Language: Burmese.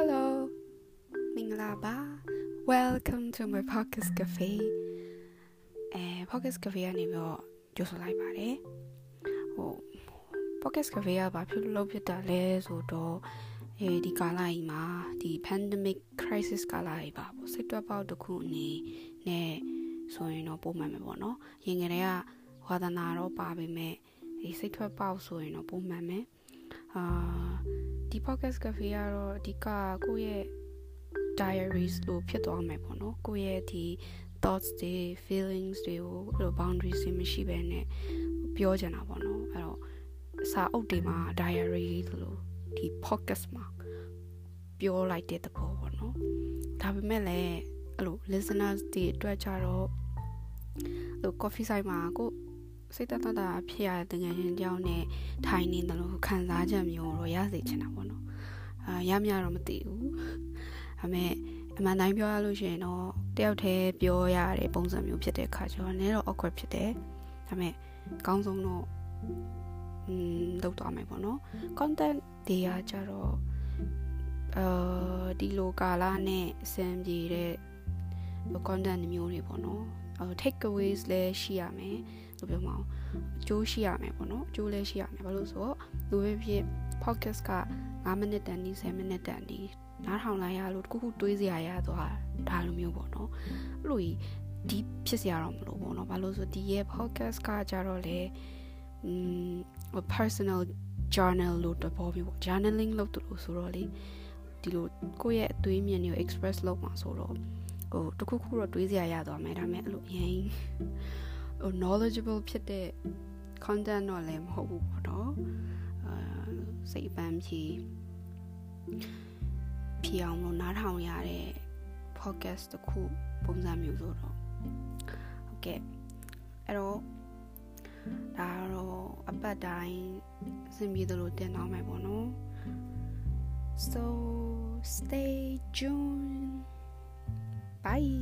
Hello မင်္ဂလာပါ Welcome to my podcast cafe အဲ podcast cafe ကနေပြီးတော့ကြိုဆိုလိုက်ပါတယ်ဟို podcast cafe ကဘာဖြစ်လို့လုပ်ဖြစ်တာလဲဆိုတော့အဲဒီကာလကြီးမှာဒီ pandemic crisis ကာလကြီးပါပေါ့စစ်တပ်ပေါက်တစ်ခုအနေနဲ့ဆိုရင်တော့ပုံမှန်ပဲပေါ့နော်ရင်ငယ်တွေကဝါသနာတော့ပါပေမဲ့ဒီစိတ်ထွက်ပေါက်ဆိုရင်တော့ပုံမှန်ပဲ အာဒီ podcast cafe ကတော့အဓိကကိုယ့်ရဲ့ diaries လို့ဖြစ်သွားမယ်ပေါ့နော်ကိုယ့်ရဲ့ဒီ thoughts တွေ feelings တွေကိုအဲ့လို boundaries တွေမရှိဘဲနဲ့ပြောချင်တာပေါ့နော်အဲ့တော့စာအုပ်တွေမှာ diary လို့ဒီ podcast မှာပြောလိုက်တဲ့သဘောပေါ့နော်ဒါပေမဲ့လည်းအဲ့လို listeners တွေအတွက်ကြတော့အဲ့လို coffee site မှာကို စိတ်တတတာဖြစ်ရတဲ့ငွေရှင်တယောက်နဲ့ထိုင်နေတယ်လို့ခံစားချက်မျိုးတော့ရစေချင်တာပေါ့နော်အာရမရတော့မသိဘူးဒါပေမဲ့အမှန်တိုင်းပြောရလို့ရှိရင်တော့တယောက်တည်းပြောရတဲ့ပုံစံမျိုးဖြစ်တဲ့အခါကျတော့နည်းတော့ awkward ဖြစ်တယ်ဒါပေမဲ့အကောင်းဆုံးတော့อืมလောက်သွားမယ်ပေါ့နော် content တွေကကြတော့အဲဒီလိုကာလနဲ့အဆင်ပြေတဲ့ content မျိုးတွေပေါ့နော်အဲ take aways လည်းရှိရမယ် လို့ပြောမအောင်အကျိုးရှိရမယ်ပေါ့နော်အကျိုးလည်းရှိရမယ်ဘာလို့ဆိုတော့လူပဲဖြစ် podcast က9မိနစ်တန်ဒီ10မိနစ်တန်ဒီနားထောင်လိုက်ရလို့တခုခုတွေးစရာရသွားဒါလိုမျိုးပေါ့နော်အဲ့လိုဒီဖြစ်စရာတော့မလိုပေါ့နော်ဘာလို့ဆိုဒီရဲ့ podcast ကကြတော့လေอืม personal journal လို့တဘောမျိုးပေါ့ journaling လုပ်တယ်လို့ဆိုတော့လေဒီလိုကိုယ့်ရဲ့အသွေးမြင်တွေကို express လုပ်မှာဆိုတော့ဟိုတခုခုတော့တွေးစရာရသွားမယ်ဒါပေမဲ့အဲ့လိုအရင် ဟို knowledgeable ဖြစ်တဲ့ content တော့လည်းမဟုတ်ဘူးပေါ့နော်အာစိတ်ပန်းဖြီဖြီအောင်လို့နားထောင်ရတဲ့ podcast တခုပုံစံမျိုးဆိုတော့ဟုတ်ကဲ့အဲ့တော့ဒါတော့အပတ်တိုင်းအဆင်ပြေသလိုတင်တော့မယ်ပေါ့နော် so stay tuned bye